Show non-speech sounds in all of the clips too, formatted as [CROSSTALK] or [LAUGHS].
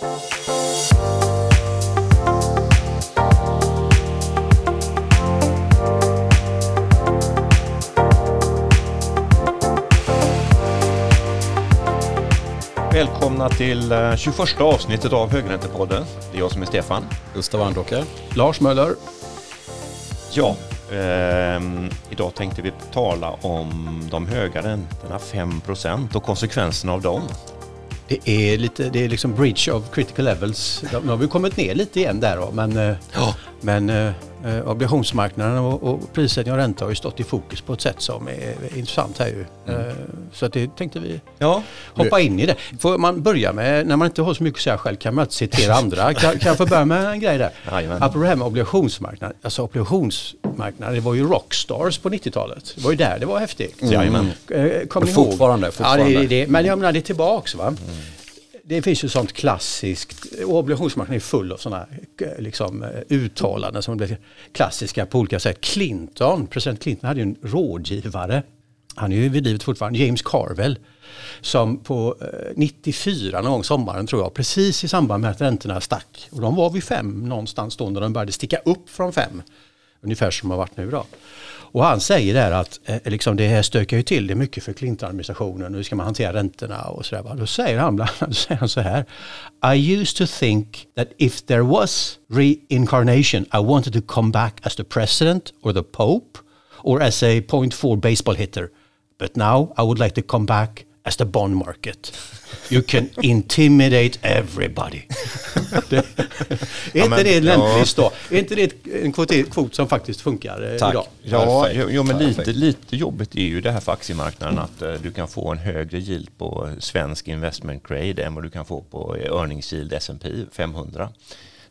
Välkomna till 21 eh, avsnittet av Högräntepodden. Det är jag som är Stefan. Gustav Androcker. Lars Möller. Ja, eh, idag tänkte vi tala om de höga räntorna, 5% och konsekvenserna av dem. Det är lite, det är liksom bridge of critical levels. Nu har vi kommit ner lite igen där då, men, eh, ja men eh, eh, obligationsmarknaden och, och prissättning och ränta har ju stått i fokus på ett sätt som är, är intressant här ju. Mm. Eh, så att det tänkte vi ja. hoppa in i det. Får man börja med, när man inte har så mycket att säga själv kan man alltid citera andra. [LAUGHS] Kan, kan jag få börja med en grej där? Apropå det här med obligationsmarknaden. Alltså obligationsmarknaden, det var ju rockstars på 90-talet. Det var ju där det var häftigt. Mm. Jajamän. Eh, kommer ni fortfarande, ihåg? fortfarande. Ja, det, det, men jag menar det är tillbaks va. Mm det finns ju sånt klassiskt, och obligationsmarknaden är full av sådana eh, liksom, eh, uttalanden som blir klassiska på olika sätt. Clinton, president Clinton hade ju en rådgivare, han är ju vid livet fortfarande, James Carvel, som på eh, 94 någon gång sommaren tror jag, precis i samband med att räntorna stack, och de var vid fem någonstans då när de började sticka upp från fem, ungefär som de har varit nu då. Och han säger där att eh, liksom det här stökar ju till det mycket för Clinton-administrationen. Hur ska man hantera räntorna och så där. Då säger han bland annat [LAUGHS] säger han så här. I used to think that if there was reincarnation I wanted to come back as the president or the pope or as a point four baseball hitter. But now I would like to come back as the bond market. You can intimidate everybody. [LAUGHS] det, är inte det lämpligt då? Är inte det en kvot, kvot som faktiskt funkar eh, Tack. idag? Ja, jo, men lite, lite jobbigt är ju det här för aktiemarknaden att uh, du kan få en högre yield på svensk investment grade än vad du kan få på earnings yield S&P 500.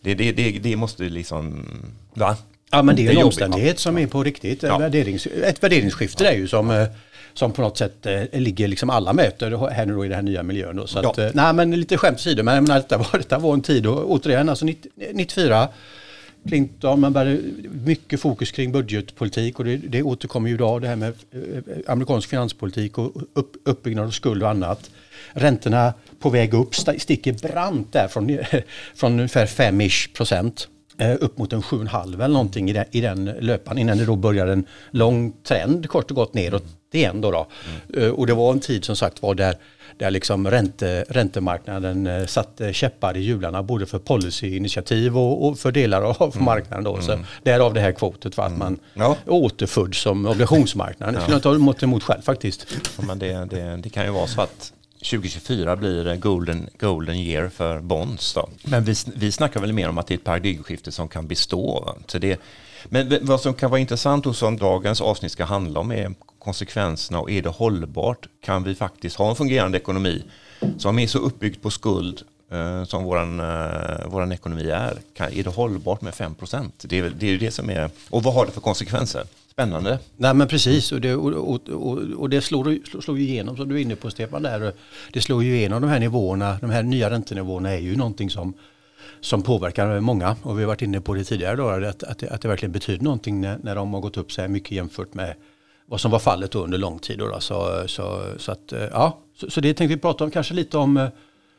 Det, det, det, det måste liksom, va? Ja men det är en omständighet som är på riktigt. Ja. Värderings, ett värderingsskifte ja. är ju som eh, som på något sätt eh, ligger liksom alla möter här nu då i den här nya miljön. Då. Så ja. att, eh, nej men lite skämt åsido, men menar, detta, var, detta var en tid och återigen alltså 94 Clinton, man började mycket fokus kring budgetpolitik och det, det återkommer ju idag det här med eh, amerikansk finanspolitik och upp, uppbyggnad av skuld och annat. Räntorna på väg upp sticker brant där från, [LAUGHS] från ungefär 5-ish procent upp mot en 7,5 eller någonting i den, i den löpan innan det då börjar en lång trend kort och gott neråt igen då. då. Mm. Och det var en tid som sagt var där, där liksom ränte, räntemarknaden eh, satte käppar i hjularna både för policyinitiativ och, och för delar av mm. marknaden. Då. Så mm. Därav det här kvotet för att mm. man ja. återföds som obligationsmarknaden. Det skulle jag ta emot, emot själv faktiskt. Ja, men det, det, det kan ju vara så att 2024 blir golden, golden year för bonds. Då. Men vi, vi snackar väl mer om att det är ett paradigmskifte som kan bestå. Så det, men vad som kan vara intressant och som dagens avsnitt ska handla om är konsekvenserna och är det hållbart? Kan vi faktiskt ha en fungerande ekonomi som är så uppbyggd på skuld eh, som våran, eh, våran ekonomi är? Kan, är det hållbart med 5 procent? Det är, det är det som är, och vad har det för konsekvenser? Spännande. Nej men precis och det, och, och, och, det slår, slår ju igenom som du är inne på Stefan där. Det slår ju igenom de här nivåerna, de här nya räntenivåerna är ju någonting som som påverkar många och vi har varit inne på det tidigare då, att, att, det, att det verkligen betyder någonting när, när de har gått upp så här mycket jämfört med vad som var fallet under lång tid. Då, så, så, så, att, eh, ja, så, så, det tänkte vi prata om, kanske lite om, eh,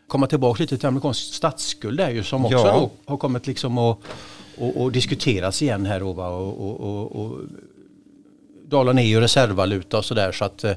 komma tillbaka lite till amerikansk statsskuld där ju som också ja. har kommit liksom och, och, och, diskuteras igen här och, och, och, och dollarn är ju reservvaluta och sådär så att eh,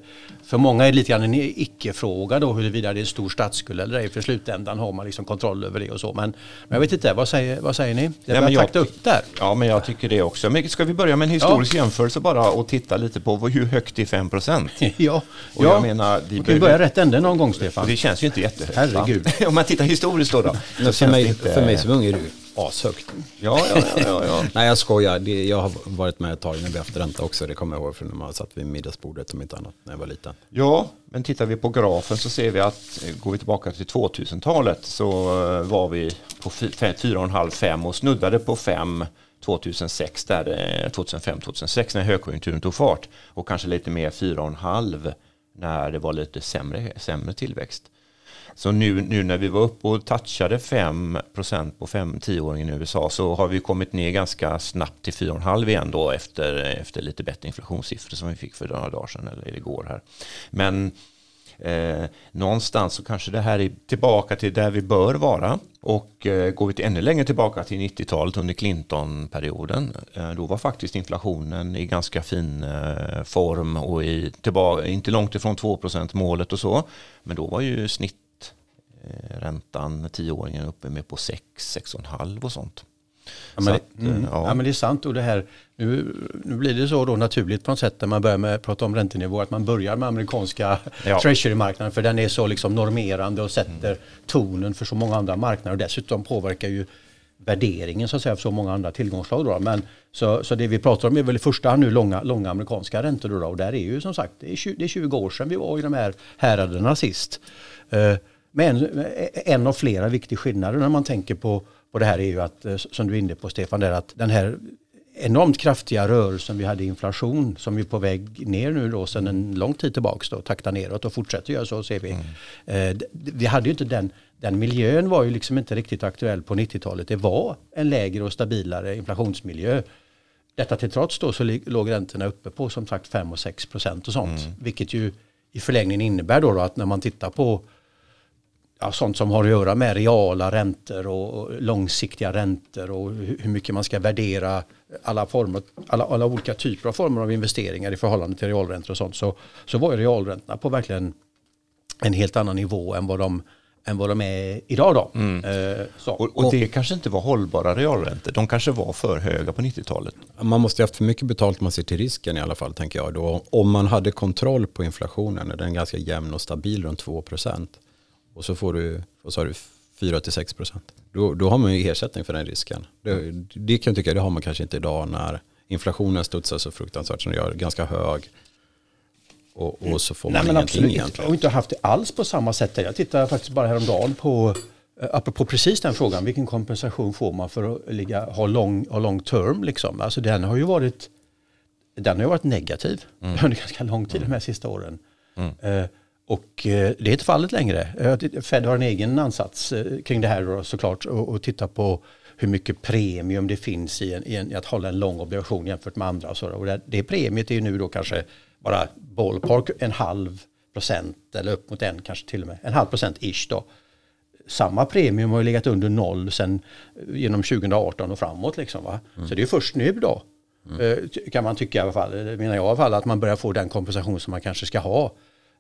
för många är det lite grann en icke-fråga då huruvida det är en stor statsskuld eller ej. För i slutändan har man liksom kontroll över det och så. Men, men jag vet inte, vad säger, vad säger ni? Det ja, jag, upp där. Ja, men jag tycker det också. Men ska vi börja med en historisk ja. jämförelse bara och titta lite på hur högt är 5 procent? [LAUGHS] ja, och ja. jag menar... Vi kan börja rätt ände någon gång Stefan. Det känns ju inte jättehögt. Herregud. [LAUGHS] Om man tittar historiskt då. då för, mig, inte... för mig som ung är det ashögt. Ja, ja, ja, ja, [LAUGHS] Nej, jag skojar. Det, jag har varit med ett tag när vi haft ränta också. Det kommer jag ihåg från när man satt vid middagsbordet om inte annat när jag var liten. Ja, men tittar vi på grafen så ser vi att går vi tillbaka till 2000-talet så eh, var vi på 4,5-5 och snuddade på 5 2006 där 2005-2006 när högkonjunkturen tog fart och kanske lite mer 4,5 när det var lite sämre, sämre tillväxt. Så nu, nu när vi var uppe och touchade 5% på 10-åringen i USA så har vi kommit ner ganska snabbt till 4,5 igen då efter, efter lite bättre inflationssiffror som vi fick för några dagar sedan eller igår här. Men Eh, någonstans så kanske det här är tillbaka till där vi bör vara. Och eh, går vi till ännu längre tillbaka till 90-talet under Clinton-perioden, eh, då var faktiskt inflationen i ganska fin eh, form och i, tillbaka, inte långt ifrån 2 målet och så. Men då var ju snitträntan, tioåringen, uppe med på 6, 6,5 och sånt. Ja men, att, mm. ja. ja men, det är sant och det här, nu, nu blir det så då naturligt på något sätt när man börjar med prata om räntenivå att man börjar med amerikanska [LAUGHS] ja. treasury-marknaden för den är så liksom normerande och sätter mm. tonen för så många andra marknader och dessutom påverkar ju värderingen så att säga för så många andra tillgångsslag. Då. Men, så, så det vi pratar om är väl i första hand nu långa, långa amerikanska räntor då, och där är ju som sagt det är, 20, det är 20 år sedan vi var i de här häraderna sist. Uh, men en av flera viktiga skillnader när man tänker på och det här är ju att, eh, som du är inne på Stefan, det är att den här enormt kraftiga rörelsen vi hade inflation som är på väg ner nu då sedan en lång tid tillbaks då, takta neråt och fortsätter göra så ser vi. Mm. Eh, vi hade ju inte den, den miljön var ju liksom inte riktigt aktuell på 90-talet. Det var en lägre och stabilare inflationsmiljö. Detta till trots då så låg räntorna uppe på som sagt 5 och 6 procent och sånt. Mm. Vilket ju i förlängningen innebär då, då att när man tittar på ja, sånt som har att göra med reala räntor och långsiktiga räntor och hur mycket man ska värdera alla, former, alla, alla olika typer av former av investeringar i förhållande till realräntor och sånt så, så var ju realräntorna på verkligen en helt annan nivå än vad de än vad de är idag. Då. Mm. Eh, och, och, det kanske inte var hållbara realräntor. De kanske var för höga på 90-talet. Man måste ha haft för mycket betalt om man ser till risken i alla fall. tänker jag. Då, om man hade kontroll på inflationen, den är ganska jämn och stabil runt 2 procent och så får du, vad sa du, 4-6 procent. Då, då har man ju ersättning för den risken. Det, det kan jag tycka, det har man kanske inte idag när inflationen studsar så fruktansvärt som det gör, ganska hög. Och, och så får man Nej, ingenting absolut. egentligen. Och inte haft det alls på samma sätt. Jag tittade faktiskt bara häromdagen på, eh, apropå precis den frågan, vilken kompensation får man för att ligga, ha, long, ha long term? Liksom? Alltså den har ju varit, den har varit negativ mm. [LAUGHS] under ganska lång tid mm. de här sista åren. Mm. Och eh, det är inte fallet längre. Eh, Fed har en egen ansats eh, kring det här då, såklart och, och titta på hur mycket premium det finns i, en, i, en, i att hålla en lång obligation jämfört med andra. Och så, och det, det premiet är ju nu då kanske bara ballpark en halv procent eller upp mot en kanske till och med en halv procent ish då. Samma premium har ju legat under noll sedan genom 2018 och framåt liksom va. Mm. Så det är först nu då mm. kan man tycka i alla fall, menar jag i alla fall, att man börjar få den kompensation som man kanske ska ha.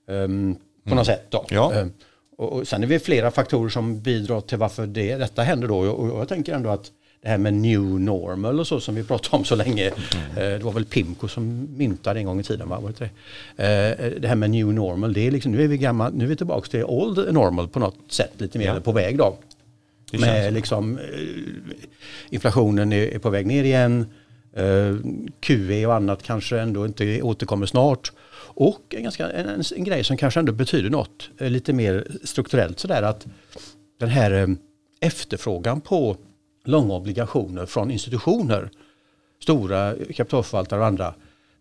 Um, på mm. något sätt. Då. Ja. Um, och, och sen är det flera faktorer som bidrar till varför det, detta händer då. Och, och jag tänker ändå att det här med new normal och så som vi pratade om så länge. Mm. det var väl Pimco som myntade en gång i tiden. Va? Var det, eh, det här med new normal, det är liksom, nu är vi gamla, nu är vi tillbaka till old normal på något sätt lite mer ja. på väg då. Med liksom, eh, inflationen är, är, på väg ner igen. QE och annat kanske ändå inte återkommer snart. Och en, ganska, en, en grej som kanske ändå betyder något eh, lite mer strukturellt sådär att den här eh, efterfrågan på långa obligationer från institutioner, stora kapitalförvaltare och andra,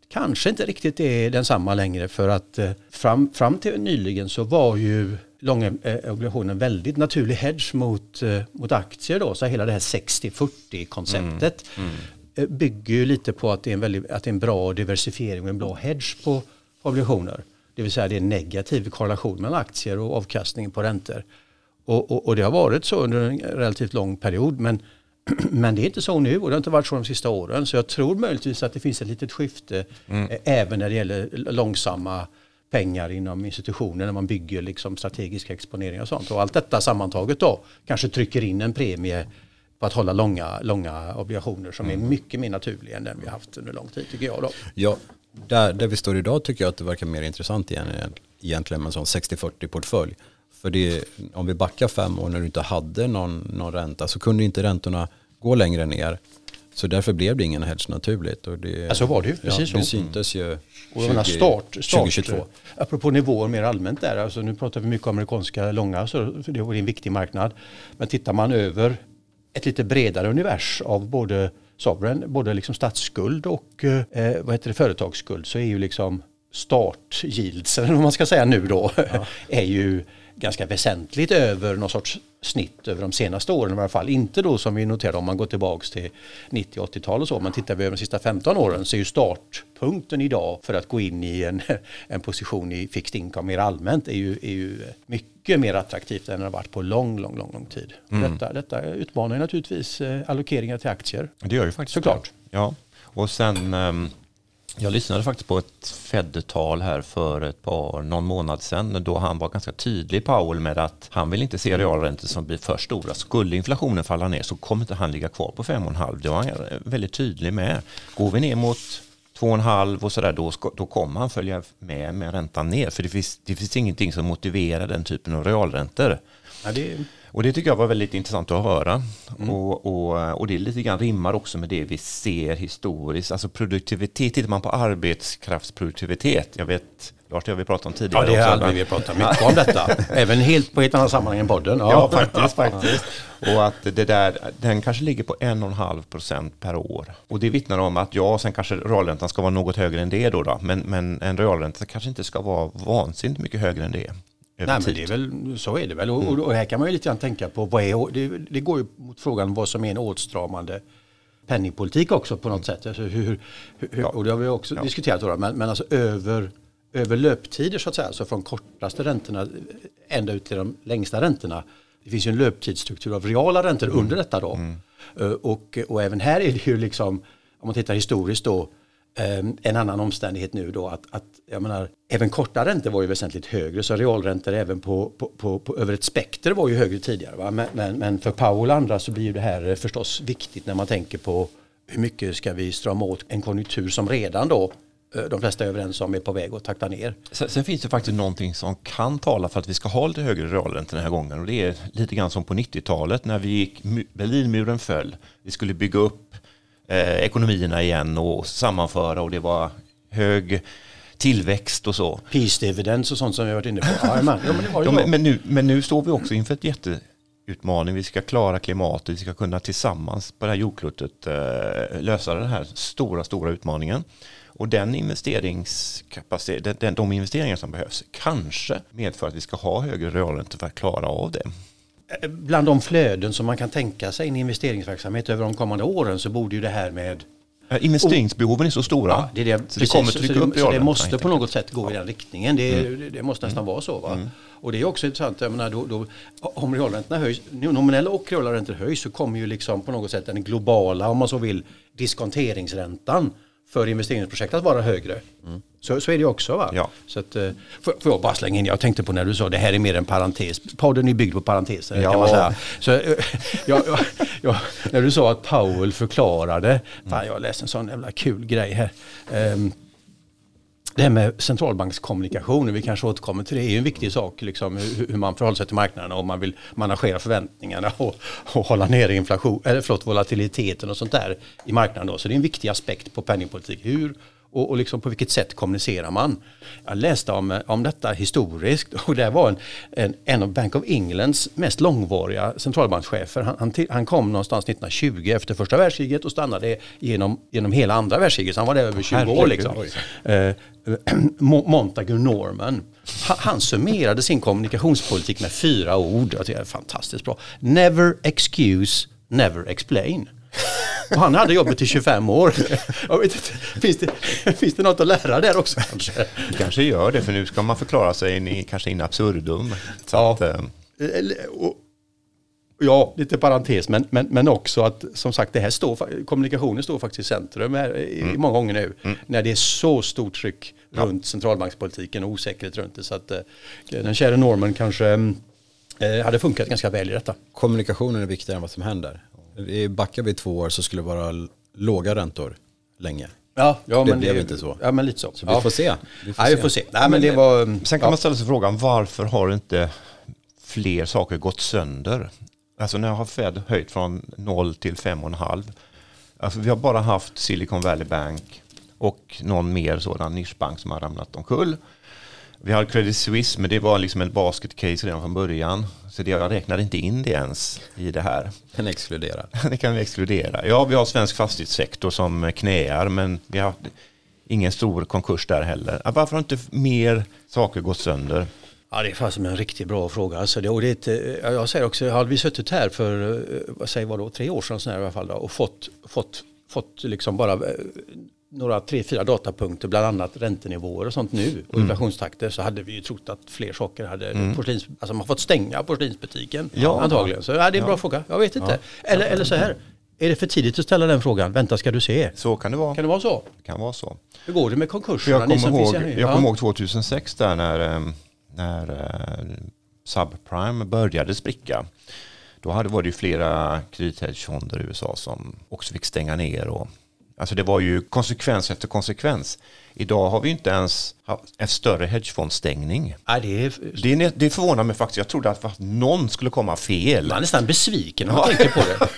kanske inte riktigt är densamma längre för att eh, fram, fram till nyligen så var ju långa obligationer en väldigt naturlig hedge mot, mot aktier då, så hela det här 60-40 konceptet mm, mm. bygger ju lite på att det, är en väldigt, att det är en bra diversifiering och en bra hedge på obligationer. Det vill säga det är negativ korrelation mellan aktier och avkastning på räntor. Och, och, och, det har varit så under en relativt lång period. Men, [CLEARS THROAT] men det är inte så nu och det har inte varit så de sista åren. Så jag tror möjligtvis att det finns ett litet skifte mm. Eh, även när det gäller långsamma pengar inom institutioner när man bygger liksom strategiska exponeringar och sånt. Och allt detta sammantaget då kanske trycker in en premie på att hålla långa, långa obligationer som mm. är mycket mer naturliga än den vi har haft under lång tid tycker jag. Då. Ja, där, där vi står idag tycker jag att det verkar mer intressant igen, egentligen med en sån 60-40 portfölj. För det, om vi backar fem år när du inte hade någon, någon ränta så kunde inte räntorna gå längre ner. Så därför blev det ingen hedge naturligt. Och det, ja, så var det ju, precis ja, Det syntes ju och 20, start, start, 2022. Apropå nivåer mer allmänt där, alltså nu pratar vi mycket om amerikanska långa, så det är en viktig marknad. Men tittar man över ett lite bredare univers av både sovereign, både liksom statsskuld och eh, vad heter det, företagsskuld så är ju liksom startyields, eller vad man ska säga nu då, ja. [LAUGHS] är ju ganska väsentligt över någon sorts snitt över de senaste åren i alla fall. Inte då som vi noterade om man går tillbaks till 90-80-tal och så. Men tittar vi över de sista 15 åren så är ju startpunkten idag för att gå in i en, [LAUGHS] en position i fixed income mer allmänt är ju, är ju mycket mer attraktivt än det har varit på lång, lång, lång, lång tid. Mm. Detta, detta utmanar naturligtvis eh, allokeringar till aktier. Det gör ju faktiskt Såklart. Det. Ja, och sen um jag lyssnade faktiskt på ett Fed-tal här för ett par, någon månad sedan då han var ganska tydlig Powell med att han vill inte se realräntor som blir för stora. Skulle inflationen falla ner så kommer inte han ligga kvar på 5,5. Det var han väldigt tydlig med. Går vi ner mot 2,5 och sådär då, då kommer han följa med med räntan ner. För det finns, det finns ingenting som motiverar den typen av realräntor. Ja, det och det tycker jag var väldigt intressant att höra. Mm. Och, och, och det lite grann rimmar också med det vi ser historiskt. Alltså produktivitet, tittar man på arbetskraftsproduktivitet. Jag vet, Lars, det har vi pratat om tidigare. Ja, det har aldrig vi pratat mycket om detta. [LAUGHS] Även helt på ett annat sammanhang än podden. Ja, ja [LAUGHS] faktiskt, faktiskt. Och att det där, den kanske ligger på 1,5 procent per år. Och det vittnar om att ja, sen kanske realräntan ska vara något högre än det då. då men, men en realränta kanske inte ska vara vansinnigt mycket högre än det. Nej, men det är väl, så är det väl. Och, och, här kan man ju lite grann tänka på vad är, det, det går ju mot frågan vad som är en åtstramande penningpolitik också på något sätt. Alltså hur, hur, ja. Och det har vi också ja. diskuterat. Då, men, men alltså över, över löptider så att säga, alltså från kortaste räntorna ända ut till de längsta räntorna. Det finns ju en löptidsstruktur av reala räntor mm. under detta då. Mm. Uh, och, och även här är det ju liksom, om man tittar historiskt då, um, en annan omständighet nu då att, att jag menar, även korta räntor var ju väsentligt högre så realräntor även på, på, på, på över ett spekter var ju högre tidigare. Va? Men, men, men, för Powell och andra så blir det här förstås viktigt när man tänker på hur mycket ska vi strama åt en konjunktur som redan då eh, de flesta är överens om är på väg att takta ner. Sen, sen, finns det faktiskt någonting som kan tala för att vi ska ha lite högre realräntor den här gången och det är lite grann som på 90-talet när vi gick, Berlinmuren föll. Vi skulle bygga upp eh, ekonomierna igen och sammanföra och det var hög tillväxt och så. Peace dividends och sånt som vi har varit inne på. [LAUGHS] Ja, men, ja, men, ja, men, men, nu, men nu står vi också inför ett jätteutmaning. Vi ska klara klimatet, vi ska kunna tillsammans på det här jordklotet eh, lösa den här stora, stora utmaningen. Och den investeringskapacitet, den, de investeringar som behövs kanske medför att vi ska ha högre realräntor för att klara av det. Bland de flöden som man kan tänka sig i en investeringsverksamhet över de kommande åren så borde ju det här med Investeringsbehoven är så stora. Ja, det, är det, så precis, det kommer trycka upp Så det måste på något sätt gå i den riktningen. Det, mm. det måste nästan vara så. Va? Mm. Och det är också intressant, jag menar, då, då, om realräntorna höjs, nominella och reala räntor höjs så kommer ju liksom på något sätt den globala, om man så vill, diskonteringsräntan för investeringsprojekt att vara högre. Mm. Så, så är det också. Va? Ja. Så att, eh, får, får jag bara slänga in, jag tänkte på när du sa det här är mer en parentes. Podden är byggd på parenteser ja. kan man säga. Så, eh, [LAUGHS] jag, jag, jag, när du sa att Powell förklarade, mm. fan jag läste en sån jävla kul grej här. Um, det här med centralbankskommunikation, vi kanske återkommer till det, är ju en viktig sak. Liksom, hur, man förhåller sig till marknaderna och man vill managera förväntningarna och, och hålla nere inflation, eller förlåt, volatiliteten och sånt där i marknaden. Då. Så det är en viktig aspekt på penningpolitik. Hur och, och liksom på vilket sätt kommunicerar man? Jag läste om, om detta historiskt och det var en, en, en av Bank of Englands mest långvariga centralbankschefer. Han, han, han, kom någonstans 1920 efter första världskriget och stannade genom, genom hela andra världskriget. Så han var där över 20 Herregud. år. Liksom. Eh, [CLEARS THROAT] Montagu Norman. Han, han summerade sin kommunikationspolitik med fyra ord. Jag det är fantastiskt bra. Never excuse, never explain. Och han hade jobbet i 25 år. Jag vet inte, finns, det, finns det något att lära där också kanske? Det kanske gör det, för nu ska man förklara sig in i, kanske in absurdum. Så ja. Att, äh... Ja, lite parentes, men, men, men också att som sagt det här står, kommunikationen står faktiskt i centrum här, i, mm. många gånger nu. Mm. När det är så stort tryck ja. runt centralbankspolitiken och osäkerhet runt det. Så att eh, den kära Norman kanske eh, hade funkat ganska väl i detta. Kommunikationen är viktigare än vad som händer. Backar vi två år så skulle det vara låga räntor länge. Ja, ja det men blev det, inte så. Ja, men lite så. Så vi får se. Vi får ja, se. vi får se. Nej, men det var, sen kan ja. man ställa sig frågan varför har inte fler saker gått sönder? Alltså när har Fed höjt från 0 till 5,5. Alltså vi har bara haft Silicon Valley Bank och någon mer sådan nischbank som har ramlat omkull. Vi har Credit Suisse, men det var liksom en basket case redan från början. Så det, jag räknar inte in det ens i det här. Den exkluderar. [LAUGHS] det kan vi exkludera. Ja, vi har svensk fastighetssektor som knäar, men vi har ingen stor konkurs där heller. Varför har inte mer saker gått sönder? Ja, det är faktiskt en riktigt bra fråga. Alltså det, och det är ett, jag säger också, hade vi suttit här för eh, vad säger vad då, tre år sedan sådär, i alla fall då, och fått, fått, fått liksom bara eh, några tre, fyra datapunkter, bland annat räntenivåer och sånt nu och mm. inflationstakter så hade vi ju trott att fler saker hade mm. porslins, alltså man fått stänga porslinsbutiken ja. antagligen. Så ja, det är en bra fråga, jag vet inte. Ja. Eller, eller så här, är det för tidigt att ställa den frågan? Vänta ska du se. Så kan det vara. Kan det vara så? Det kan vara så. Hur går det med konkurserna? Jag kommer, ihåg, jag kommer ihåg 2006 där när, ehm, när uh, subprime började spricka. Då hade, var det ju flera kredithedgefonder i USA som också fick stänga ner. Och, alltså det var ju konsekvens efter konsekvens. Idag har vi inte ens en större hedgefondstängning. Ja, det, är... det, det förvånar mig faktiskt. Jag trodde att någon skulle komma fel. Man är nästan besviken när man ja. tänker på det.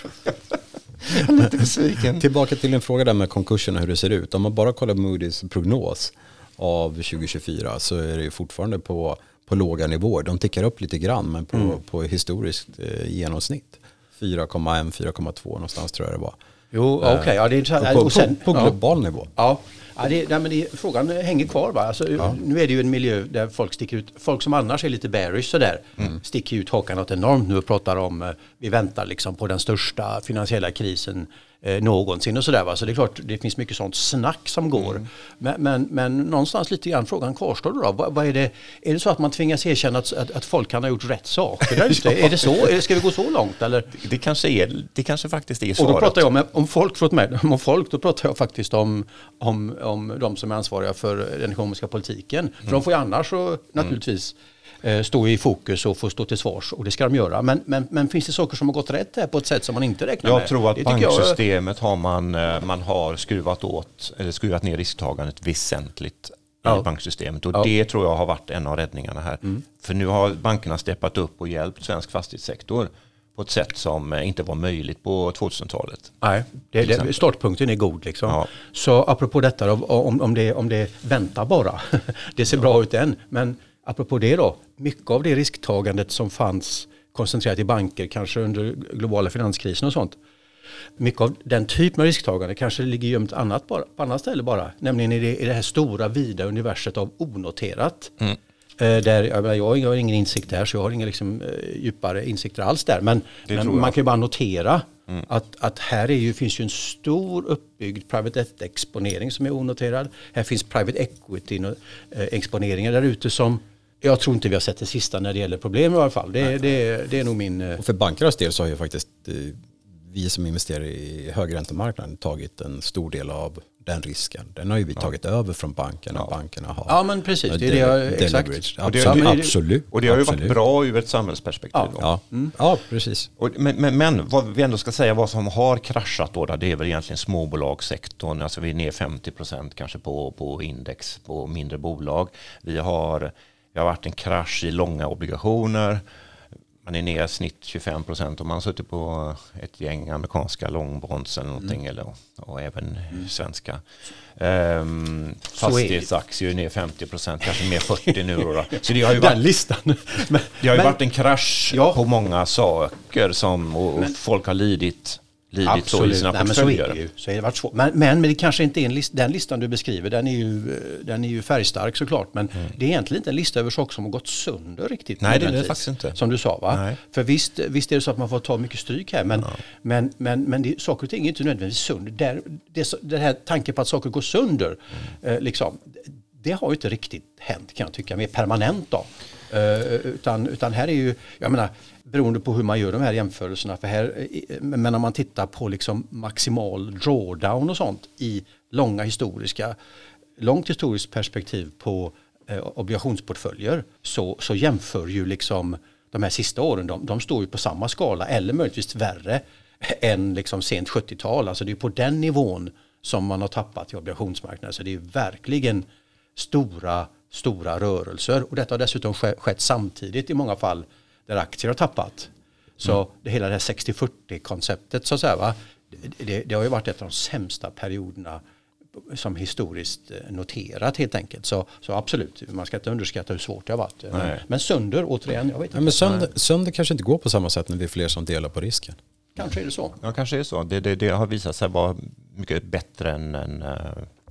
[LAUGHS] lite besviken. Tillbaka till en fråga där med konkurserna hur det ser ut. Om man bara kollar Moody's prognos av 2024 så är det fortfarande på, på låga nivåer. De tickar upp lite grann men på, mm. på historiskt eh, genomsnitt. 4,1, 4,2 någonstans tror jag det var. Jo, okej. Okay. Ja, det är på, på, på global ja. nivå. Ja. Ja, det, nej, men det, frågan hänger kvar. Va? Alltså, ja. Nu är det ju en miljö där folk sticker ut. Folk som annars är lite bearish sådär mm. sticker ut hakan något enormt nu och pratar om eh, vi väntar liksom på den största finansiella krisen eh, någonsin och sådär. Va? Så det är klart, det finns mycket sånt snack som går. Mm. Men, men, men, någonstans lite grann frågan kvarstår då. Vad, vad, är, det, är det så att man tvingas erkänna att, att, att folk kan ha gjort rätt saker där [LAUGHS] ute? ja. Är det så? Ska vi gå så långt eller? Det, det kanske, är, det kanske faktiskt är svaret. Och då pratar jag om, om folk, förlåt mig, om folk, då pratar jag faktiskt om, om, om de som är ansvariga för den ekonomiska politiken. För mm. de får ju annars så naturligtvis mm stå i fokus och få stå till svars och det ska de göra. Men, men, men finns det saker som har gått rätt här på ett sätt som man inte räknar jag med? Tror att banksystemet jag... har man, eh, man har skruvat åt, eller skruvat ner risktagandet väsentligt ja. i banksystemet och ja. det tror jag har varit en av räddningarna här. Mm. För nu har bankerna steppat upp och hjälpt svensk fastighetssektor på ett sätt som eh, inte var möjligt på 2000-talet. Nej, det, det, startpunkten är god. Liksom. Ja. Så apropå detta, om, om, det, om det väntar bara, [LAUGHS] det ser ja. bra ut än, men apropå det då, mycket av det risktagandet som fanns koncentrerat i banker, kanske under globala finanskrisen och sånt. Mycket av den typen av risktagande kanske ligger gömt annat bara, på annat ställe bara. Nämligen i det, i det här stora vida universet av onoterat. Mm. Eh, där, jag, jag har ingen insikt där så jag har inga liksom, eh, djupare insikter alls där. Men, men man kan ju bara notera mm. att, att här är ju, finns ju en stor uppbyggd private debt-exponering som är onoterad. Här finns private equity-exponeringar där ute som jag tror inte vi har sett det sista när det gäller problem i alla fall. Det, det, det är nog min... Och för bankernas del så har ju faktiskt vi som investerar i högräntemarknaden tagit en stor del av den risken. Den har ju vi ja. tagit över från bankerna. Ja. Bankerna har ja men precis, det är det jag, exakt. Och det, absolut. absolut. Och det har ju varit bra ur ett samhällsperspektiv. Ja, ja. Mm. ja precis. Och, men, men, men, vad vi ändå ska säga, vad som har kraschat då, det är väl egentligen småbolagssektorn. Alltså vi är ner 50 procent kanske på, på index på mindre bolag. Vi har det har varit en krasch i långa obligationer. Man är ner snitt 25 procent om man suttit på ett gäng amerikanska långbonds eller någonting. Mm. Eller, och även mm. svenska. Um, fastighetsaktier är ner 50 procent, kanske mer 40 nu. Då. Så det har ju varit, listan. Men, det har ju men, varit en krasch ja. på många saker som och, men, folk har lidit lidit så i sina Nej, portföljer. Men så är det ju. Så är det varit svårt. Men, men, men det kanske inte är en list, den listan du beskriver, den är ju, den är ju färgstark såklart. Men mm. det är egentligen inte en lista över saker som har gått sönder riktigt. Nej, det är det faktiskt inte. Som du sa va? Nej. För visst, visst är det så att man får ta mycket stryk här. Men, ja. men, men, men det, saker och ting är inte nödvändigtvis sönder. Där, det, det här tanken på att saker går sönder, mm. eh, liksom, det har ju inte riktigt hänt kan jag tycka, mer permanent då. Uh, utan, utan här är ju, jag menar, beroende på hur man gör de här jämförelserna. För här, eh, eh, men om man tittar på liksom maximal drawdown och sånt i långa historiska, långt historiskt perspektiv på eh, obligationsportföljer så, så jämför ju liksom de här sista åren, de, de står ju på samma skala eller möjligtvis värre [LAUGHS] än liksom sent 70-tal. Alltså det är på den nivån som man har tappat i obligationsmarknaden. Så det är verkligen stora, stora rörelser och detta har dessutom skett samtidigt i många fall där aktier har tappat. Så mm. det hela det här 60-40 konceptet så att säga, va? Det, det, har ju varit ett av de sämsta perioderna som historiskt eh, noterat helt enkelt. Så, så absolut, man ska inte underskatta hur svårt det har varit. Nej. Men sönder, återigen, jag vet inte. men sönder, sönder kanske inte går på samma sätt när det är fler som delar på risken. Kanske är det så. Ja, kanske är det så. Det, det, det har visat sig vara mycket bättre än, än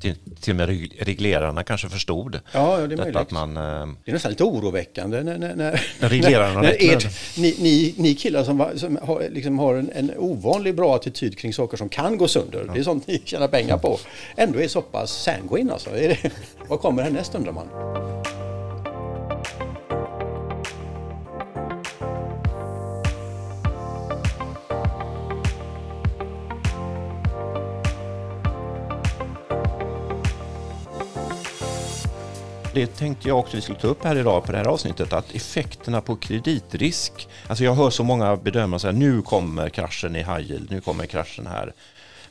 till, till och med reglerarna kanske förstod. Ja, det är möjligt. Att man, eh, det är nästan lite oroväckande när, när, när, när reglerarna när, när er, ni, ni, ni killar som, som har, liksom har en, en ovanligt bra attityd kring saker som kan gå sönder, ja. det är sånt ni tjänar pengar på, ändå är så pass sanguine alltså. Vad kommer härnäst undrar man? Det tänkte jag också vi skulle ta upp här idag på det här avsnittet, att effekterna på kreditrisk, alltså jag hör så många bedömare säga nu kommer kraschen i high yield, nu kommer kraschen här.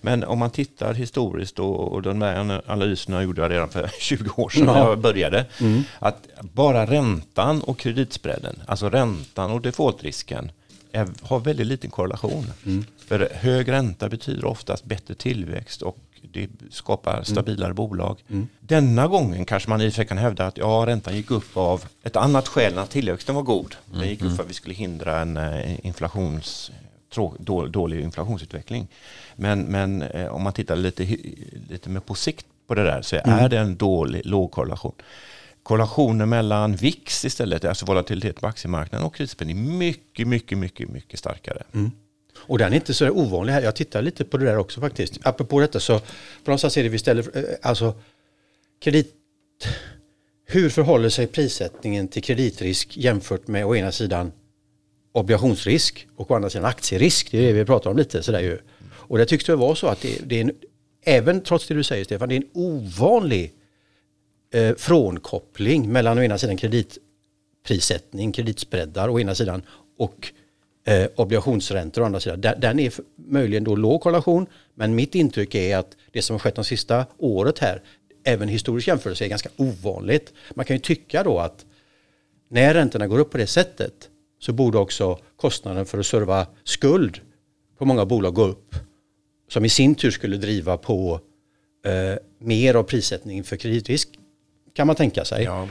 Men om man tittar historiskt och, och de här analyserna gjorde jag redan för [LAUGHS] 20 år sedan när jag började. Mm. Att bara räntan och kreditspreaden, alltså räntan och defaultrisken är, har väldigt liten korrelation. Mm. För hög ränta betyder oftast bättre tillväxt och det skapar mm. stabilare mm. bolag. Mm. Denna gången kanske man i och för sig kan hävda att ja, räntan gick upp av ett annat skäl än att tillväxten var god. Mm. Den gick upp mm. för att vi skulle hindra en eh, inflations, dålig inflationsutveckling. Men, men eh, om man tittar lite, lite mer på sikt på det där så är mm. det en dålig, låg korrelation. Korrelationen mellan VIX istället, alltså volatilitet på aktiemarknaden och kreditspänning, mycket, mycket, mycket, mycket starkare. Mm. Och den är inte så ovanlig här. Jag tittar lite på det där också faktiskt. Apropå detta så på någonstans är det vi ställer, eh, alltså kredit, hur förhåller sig prissättningen till kreditrisk jämfört med å ena sidan obligationsrisk och å andra sidan aktierisk. Det är det vi pratar om lite sådär ju. Och det tycks det vara så att det, det, är en, även trots det du säger Stefan, det är en ovanlig eh, frånkoppling mellan å ena sidan kreditprissättning, kreditspreadar å ena sidan och eh, obligationsräntor å andra sidan. Den är möjligen då låg korrelation men mitt intryck är att det som har skett de sista året här även historisk jämförelse är ganska ovanligt. Man kan ju tycka då att när räntorna går upp på det sättet så borde också kostnaden för att serva skuld på många bolag gå upp. Som i sin tur skulle driva på eh, mer av prissättning för kreditrisk kan man tänka sig. Ja.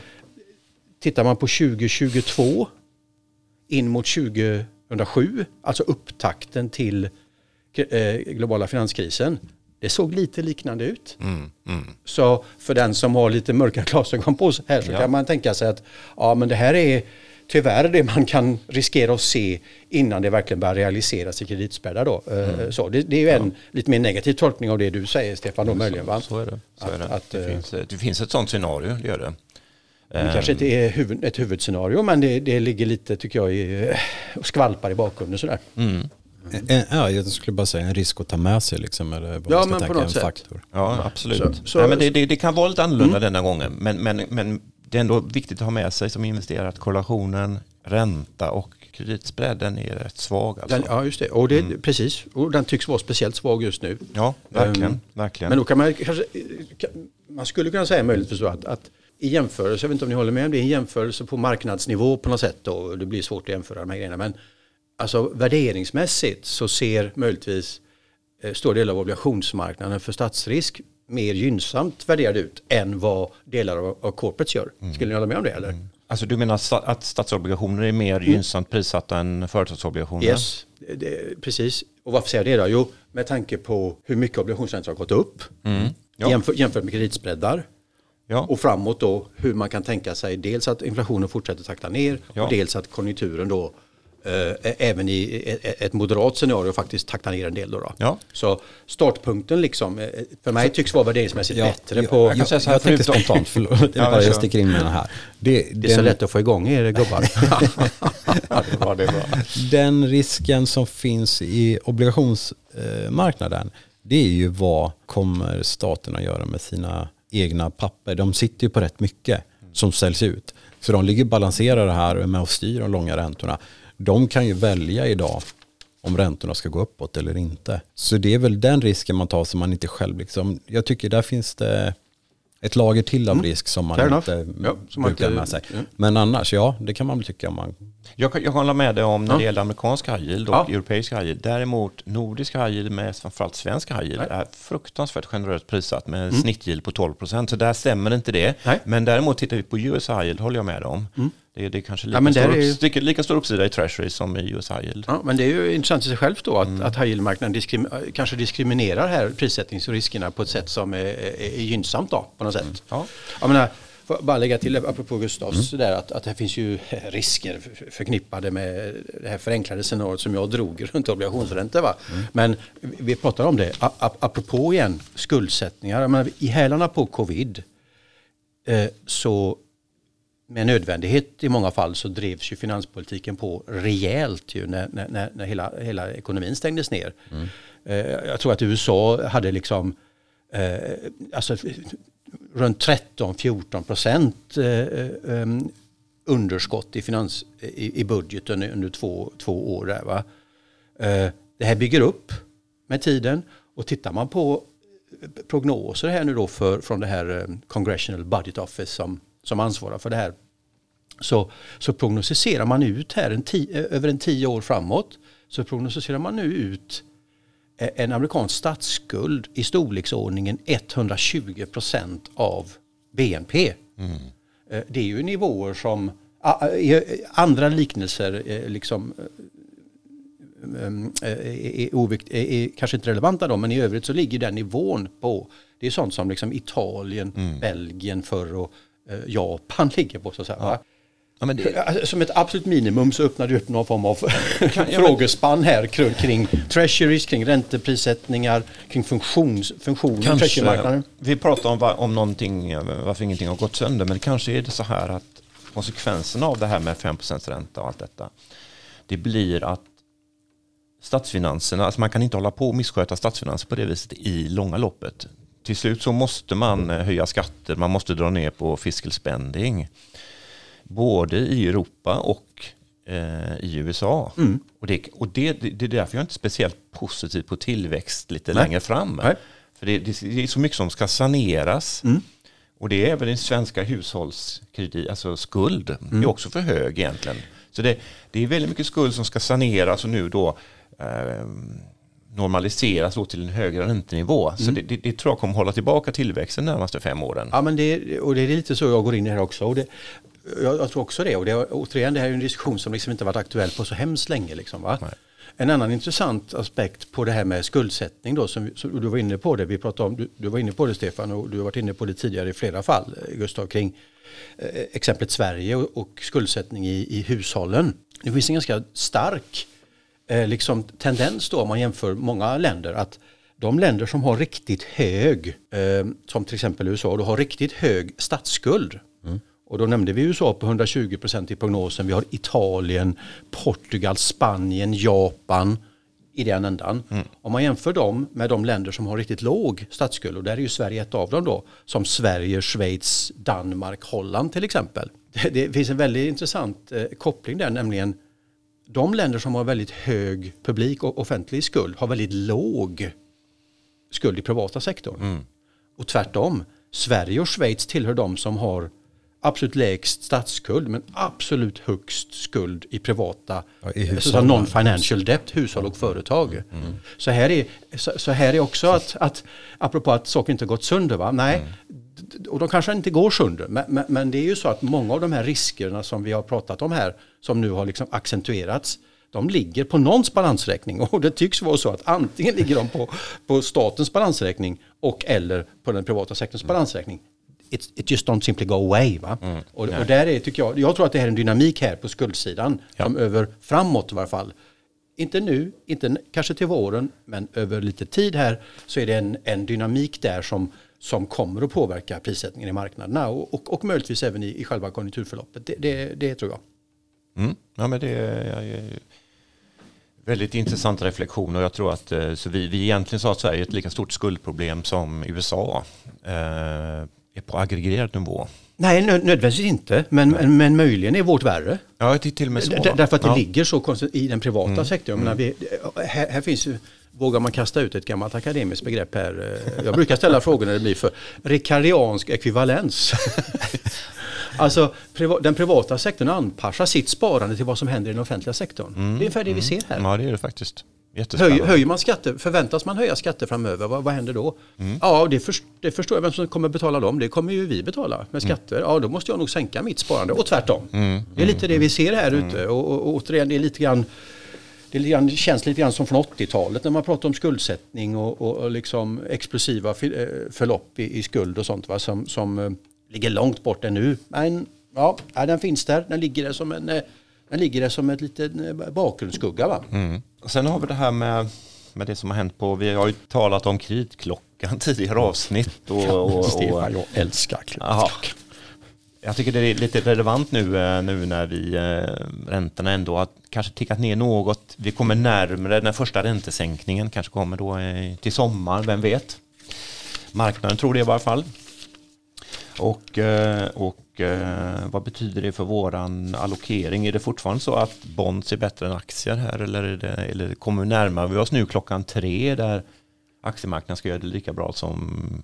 Tittar man på 2022 in mot 20 2007, alltså upptakten till eh, globala finanskrisen. Det såg lite liknande ut. Mm, mm. Så för den som har lite mörka [LAUGHS] glasögon på sig här så ja. kan man tänka sig att ja, men det här är tyvärr det man kan riskera att se innan det verkligen börjar realiseras i kreditspärrar. Då. Eh, mm. Så det, det, är ju en ja. lite mer negativ tolkning av det du säger Stefan. Då, möjligen, va? Så är det. Så att, är det. Att, det, eh, finns, det finns ett sådant scenario, det gör det. Det kanske inte är huvud, ett huvudscenario men det, det ligger lite tycker jag i, och skvalpar i bakgrunden sådär. Mm. Mm. Ja, jag skulle bara säga en risk att ta med sig liksom, eller vad ja, ska tänka, en sätt. faktor. Ja, absolut. Så, så, Nej, men det, det, det, kan vara lite annorlunda mm. denna gången, men, men, men det är ändå viktigt att ha med sig som investerare att korrelationen, ränta och kreditspreaden är rätt svag. Alltså. Den, ja, just det. Och det mm. Precis, och den tycks vara speciellt svag just nu. Ja, verkligen. Um, verkligen. Men då kan man kanske, man skulle kunna säga möjligtvis att, att i jämförelse, jag vet inte om ni håller med om det, i jämförelse på marknadsnivå på något sätt då, det blir svårt att jämföra de här grejerna, men alltså värderingsmässigt så ser möjligtvis eh, stor del av obligationsmarknaden för statsrisk mer gynnsamt värderad ut än vad delar av, av corporates gör. Mm. Skulle ni hålla med om det eller? Mm. Alltså du menar att statsobligationer är mer mm. gynnsamt prissatta än företagsobligationer? Yes, det, precis. Och varför säger jag det då? Jo, med tanke på hur mycket obligationsräntor har gått upp mm. ja. jämfört med kreditspreadar. Ja. Och framåt då hur man kan tänka sig dels att inflationen fortsätter takta ner ja. och dels att konjunkturen då eh, även i ett moderat scenario faktiskt taktar ner en del. Då, då. Ja. Så startpunkten liksom, eh, för mig tycks vara värderingsmässigt ja, bättre. på, jag, jag, jag, jag tänker spontant, förlåt, [LAUGHS] ja, jag sticker in med den här. Det, det är den, så lätt att få igång er [LAUGHS] gubbar. ja, det var det bra. Den risken som finns i obligationsmarknaden, det är ju vad kommer staten att göra med sina egna papper. De sitter ju på rätt mycket som säljs ut. Så de ligger balanserade här med att styra de långa räntorna. De kan ju välja idag om räntorna ska gå uppåt eller inte. Så det är väl den risken man tar som man inte själv liksom, jag tycker där finns det ett lager till av mm. risk som man Fair inte ja, som brukar inte, med sig. Ja. Men annars, ja, det kan man väl tycka om man... Jag, jag hålla med dig om när det gäller amerikansk high yield och ja. europeisk high yield. Däremot nordisk high yield med framförallt svensk high yield Nej. är fruktansvärt generöst prissatt med mm. snittyield på 12 procent. Så där stämmer inte det. Nej. Men däremot tittar vi på US high yield, håller jag med om. Mm. Det är, det är kanske lika, ja, stor, är... lika, lika stor uppsida i Treasury som i US High Yield. Ja, men det är ju intressant i sig självt då att, mm. att high yield-marknaden diskrim, kanske diskriminerar här prissättningsriskerna på ett sätt som är, är, är gynnsamt då, på något sätt. Mm. Ja. Jag menar, bara lägga till apropå Gustavs mm. där att, att det finns ju [LAUGHS] risker förknippade med det här förenklade scenariot som jag drog [LAUGHS] runt obligationsräntor. Va? Mm. Men vi pratar om det, apropå igen skuldsättningar, menar, i hälarna på covid eh, så med nödvändighet i många fall så drevs ju finanspolitiken på rejält ju när, när, när hela, hela ekonomin stängdes ner. Mm. Eh, jag tror att USA hade liksom eh, alltså runt 13-14 procent eh, eh, underskott i, finans, i, budgeten under två, två år. Där, va? Det här bygger upp med tiden och tittar man på prognoser här nu då för, från det här Congressional Budget Office som, som ansvarar för det här så, så prognostiserar man ut här en tio, över en tio år framåt så prognostiserar man nu ut en amerikansk statsskuld i storleksordningen 120 procent av BNP. Mm. Eh, det är ju nivåer som andra liknelser eh, liksom eh, är, ovikt, är, kanske inte relevanta då, men i övrigt så ligger den nivån på, det är sånt som liksom Italien, mm. Belgien förr och Japan ligger på. Så att säga, ja. Ja, det... Alltså, som ett absolut minimum så öppnar det upp någon form av [LAUGHS] frågespann här kring, treasuries, kring ränteprissättningar, kring funktions, funktion kanske, Vi pratar om, om någonting, varför ingenting har gått sönder, men kanske är det så här att konsekvenserna av det här med 5 ränta och allt detta, det blir att statsfinanserna, alltså man kan inte hålla på och missköta statsfinanser på det viset i långa loppet. Till slut så måste man eh, höja skatter, man måste dra ner på fiscal spending både i Europa och eh, i USA. Mm. Och, det, och det, det, är därför jag är inte speciellt positiv på tillväxt lite Nej. längre fram. Nej. För det, det, är så mycket som ska saneras. Mm. Och det är även den svenska hushållskredit, alltså skuld, mm. är också för hög egentligen. Så det, det är väldigt mycket skuld som ska saneras och nu då eh, normaliseras då till en högre räntenivå. Mm. Så det, det, det, tror jag kommer hålla tillbaka tillväxten de närmaste fem åren. Ja, men det, och det är lite så jag går in i det här också. Och det, jag, jag, tror också det. Och det, återigen, det här är en diskussion som liksom inte varit aktuell på så hemskt länge. Liksom, va? En annan intressant aspekt på det här med skuldsättning då, som, som du var inne på det, vi pratade om, du, du, var inne på det Stefan och du har varit inne på det tidigare i flera fall, Gustav, kring eh, exemplet Sverige och, och skuldsättning i, i, hushållen. Det finns en ganska stark eh, liksom, tendens då om man jämför många länder att de länder som har riktigt hög, eh, som till exempel USA, då har riktigt hög statsskuld. Mm. Och då nämnde vi USA på 120 procent i prognosen. Vi har Italien, Portugal, Spanien, Japan i den ändan. Mm. Om man jämför dem med de länder som har riktigt låg statsskuld, och där är ju Sverige ett av dem då, som Sverige, Schweiz, Danmark, Holland till exempel. [LAUGHS] Det, det finns en väldigt intressant eh, koppling där, nämligen de länder som har väldigt hög publik och offentlig skuld har väldigt låg skuld i privata sektorn. Mm. Och tvärtom, Sverige och Schweiz tillhör de som har absolut lägst statsskuld men absolut högst skuld i privata, ja, i alltså non-financial debt, hushåll och företag. Mm. mm. Så, här är, så, så, här är också att, att, apropå att saker inte gått sönder, va? nej, mm. Och de kanske inte går sönder, men, men, men, det är ju så att många av de här riskerna som vi har pratat om här, som nu har liksom accentuerats, de ligger på någons balansräkning och det tycks vara så att antingen ligger de på, på statens balansräkning och eller på den privata sektorns balansräkning it, it just don't simply go away. Va? Mm, och, och, där är, tycker jag, jag tror att det är en dynamik här på skuldsidan, ja. som över framåt i varje fall. Inte nu, inte kanske till våren, men över lite tid här så är det en, en dynamik där som, som kommer att påverka prissättningen i marknaderna och, och, och möjligtvis även i, i själva konjunkturförloppet. Det, det, det tror jag. Mm. Ja, men det är väldigt intressanta reflektioner. Jag tror att eh, så vi, vi egentligen sa att Sverige är ett lika stort skuldproblem som USA. Eh, är på aggregerad nivå? Nej, nödvändigtvis inte, men, men, men, möjligen är vårt värre. Ja, till och med så. Därför att det ja. ligger så i den privata mm. sektorn. Mm. Vi, här, här, finns ju, vågar man kasta ut ett gammalt akademiskt begrepp här? Eh, jag brukar ställa frågor när det blir för rekariansk ekvivalens. [LAUGHS] alltså den privata sektorn anpassar sitt sparande till vad som händer i den offentliga sektorn. Mm. Det är ungefär det vi mm. ser här. Ja, det är det faktiskt. Höj, höjer man skatter, förväntas man höja skatter framöver, vad, vad händer då? Mm. Ja, det, för, det, förstår jag vem som kommer betala dem. Det kommer ju vi betala med mm. skatter. Mm. Ja, då måste jag nog sänka mitt sparande och tvärtom. Mm. Det är lite det vi ser här ute mm. och, och, och återigen, det är lite grann det känns lite grann som från 80-talet när man pratar om skuldsättning och, och, och liksom explosiva eh, förlopp i, i, skuld och sånt va, som, som uh, ligger långt bort ännu. Men ja, den finns där, den ligger där som en uh, den ligger där som ett litet bakgrundsskugga. Va? Mm. Sen har vi det här med, med det som har hänt på, vi har ju talat om kreditklockan [LAUGHS] tidigare avsnitt. Och, och, och, Stefan, jag älskar kreditklockan. Jag tycker det är lite relevant nu, eh, nu när vi eh, räntorna ändå har kanske tickat ner något. Vi kommer närmare den första räntesänkningen, kanske kommer då eh, till sommar, vem vet? Marknaden tror det i varje fall. Och, och vad betyder det för våran allokering? Är det fortfarande så att bonds är bättre än aktier här eller, är det, eller kommer vi närmare vi oss nu klockan tre där aktiemarknaden ska göra det lika bra som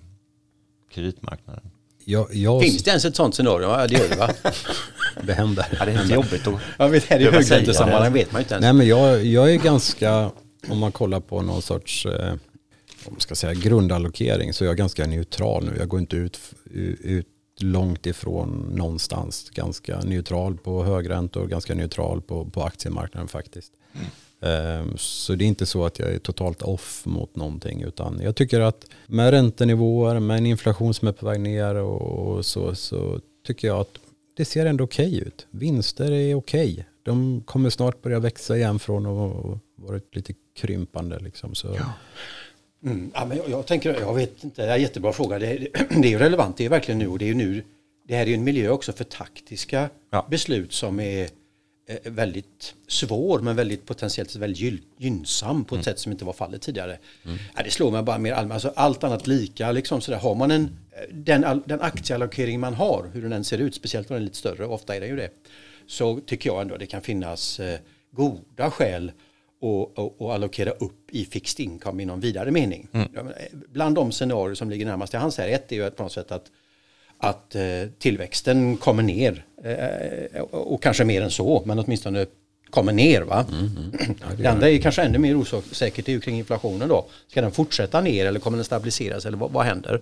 kreditmarknaden? Jag, jag... Finns det ens ett sånt scenario? Ja, det gör det va? [LAUGHS] det händer. Ja, det är inte jobbigt att ja, vet, här I högräntesammanhang vet man inte ens. Nej, men jag, jag är ganska, om man kollar på någon sorts eh, om man ska säga, grundallokering så är jag ganska neutral nu. Jag går inte ut, ut långt ifrån någonstans. Ganska neutral på högräntor, ganska neutral på, på aktiemarknaden faktiskt. Mm. Ehm, så det är inte så att jag är totalt off mot någonting utan jag tycker att med räntenivåer, med en inflation som är på väg ner och så, så tycker jag att det ser ändå okej okay ut. Vinster är okej. Okay. De kommer snart börja växa igen från att varit lite krympande. Liksom, så. Ja. Mm, ja, men jag, jag, tänker, jag vet inte, det är en jättebra fråga. Det, det, [CLEARS THROAT] det är ju relevant, det är verkligen nu och det är ju nu. Det här är ju en miljö också för taktiska ja. beslut som är väldigt svår men väldigt potentiellt väldigt gynnsam på ett mm. sätt som inte var fallet tidigare. Mm. Ja, det slår mig bara mer allmänt, alltså allt annat lika. Liksom sådär. Har man en, eh, den, den aktieallokering man har, hur den än ser ut, speciellt om den är lite större, ofta är den ju det, så tycker jag ändå att det kan finnas eh, goda skäl att, allokera upp i fixed income i någon vidare mening. Mm. Bland de scenarier som ligger närmast till hans här, ett är ju på något sätt att att eh, tillväxten kommer ner. Eh, och kanske mer än så, men åtminstone kommer ner. Va? Mm, mm. Ja, det, det andra är kanske ännu mer osäkert är kring inflationen då. Ska den fortsätta ner eller kommer den stabiliseras eller vad, vad händer?